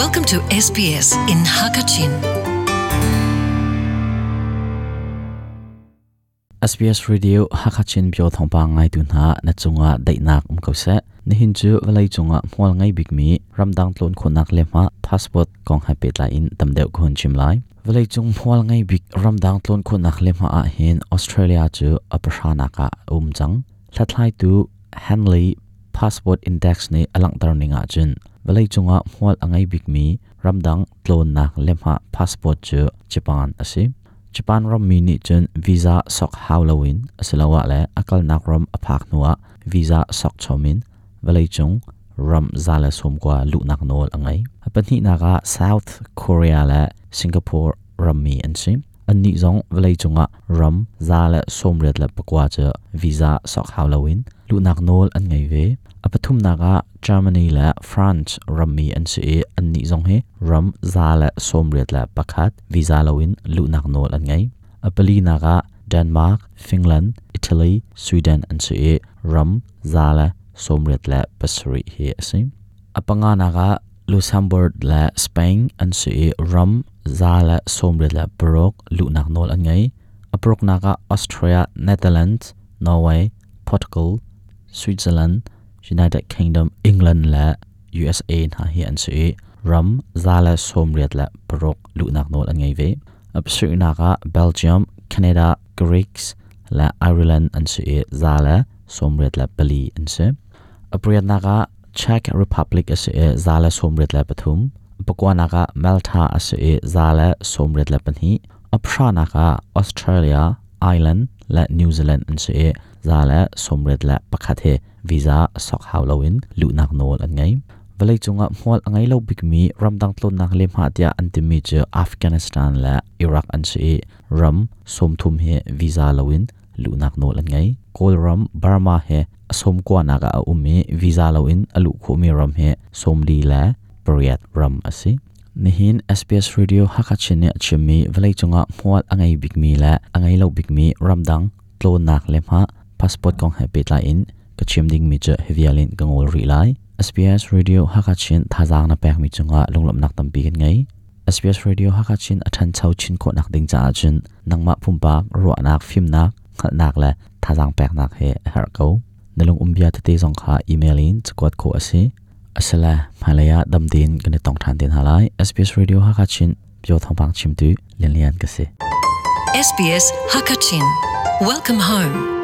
Welcome to SBS in Hakachin. SBS Radio Hakachin bio thongpa ngai tu na na chunga dainak um ko se, ni hin chu walai chunga hmol ngai big mi ramdang tlon khonak le ma passport kong ha pet la in tamdeu khon chim lai. Walai chung hmol ngai big ramdang tlon khonak le ma a hin, Australia chu aprana ka um chang thlatlai tu, Henley, passport index ni alang tar ninga chun. Walai chunga hmol angai big mi ramdang tlon nak lemha passport chu Japan ase Japan ram mi ni chun visa sok halloween asilawa le akal nak ram aphak nuwa visa sok chomin walai chung ram zala som kwa lu nak nol angai apani naga south korea le singapore ram mi ansim anni zong walai chunga ram zala som ret la pakwa cha visa sok halloween lu nak nol an ngai ve apathum naga germany la france rammi an se anni zong he. Ram zala som ret la pakhat visa lawin lu nak nol an ngai apali naga denmark, finland, italy, sweden an se ram zala som ret la pasri he asim apanga naga luxembourg la spain an se ram zala som ret la brok lu nak nol an ngai aprok naga austria, netherlands, norway, portugal switzerland united kingdom england la usa na hi an se ram zala som ret la brok lu nak nol an ngai ve apsu naga belgium canada greeks la ireland an se zala som ret la bali an se apriat naga czech republic ase zala som ret la pathum pakwa naga malta ase zala som ret la panhi apsha naga australia ireland la new zealand an se zala som ret la pakhathe visa sok hawlowin lu nak nol an ngai valai chunga hmol angai lo big mi ramdang tlon nak lem ha tia antimi che afghanistan la iraq an se ram som thum he visa lowin lu nak nol an ngai kol ram burma he som kwa naga a umi visa lowin alu khu mi ram he som li la periat ram asi nihin SBS radio hakachine chimi valai chunga hmol angai big mi la angai lo big mi ramdang tlon nak lem ha passport kong he pet la in kachim ding mi che hevialin gangol ri lai SBS radio hakachin thazang na pek mi chunga lunglom nak tam pi ngai SBS radio hakachin athan chau chin ko nak ding cha chin nangma phumpa ro nak phim nak khal nak la thazang pek nak he har ko nalung umbia te te zong kha email in chkwat ko ase asala malaya damdin gane tong than din halai SBS radio hakachin pyo thongpang chimtu lian lian ka se SBS Hakachin. Welcome home.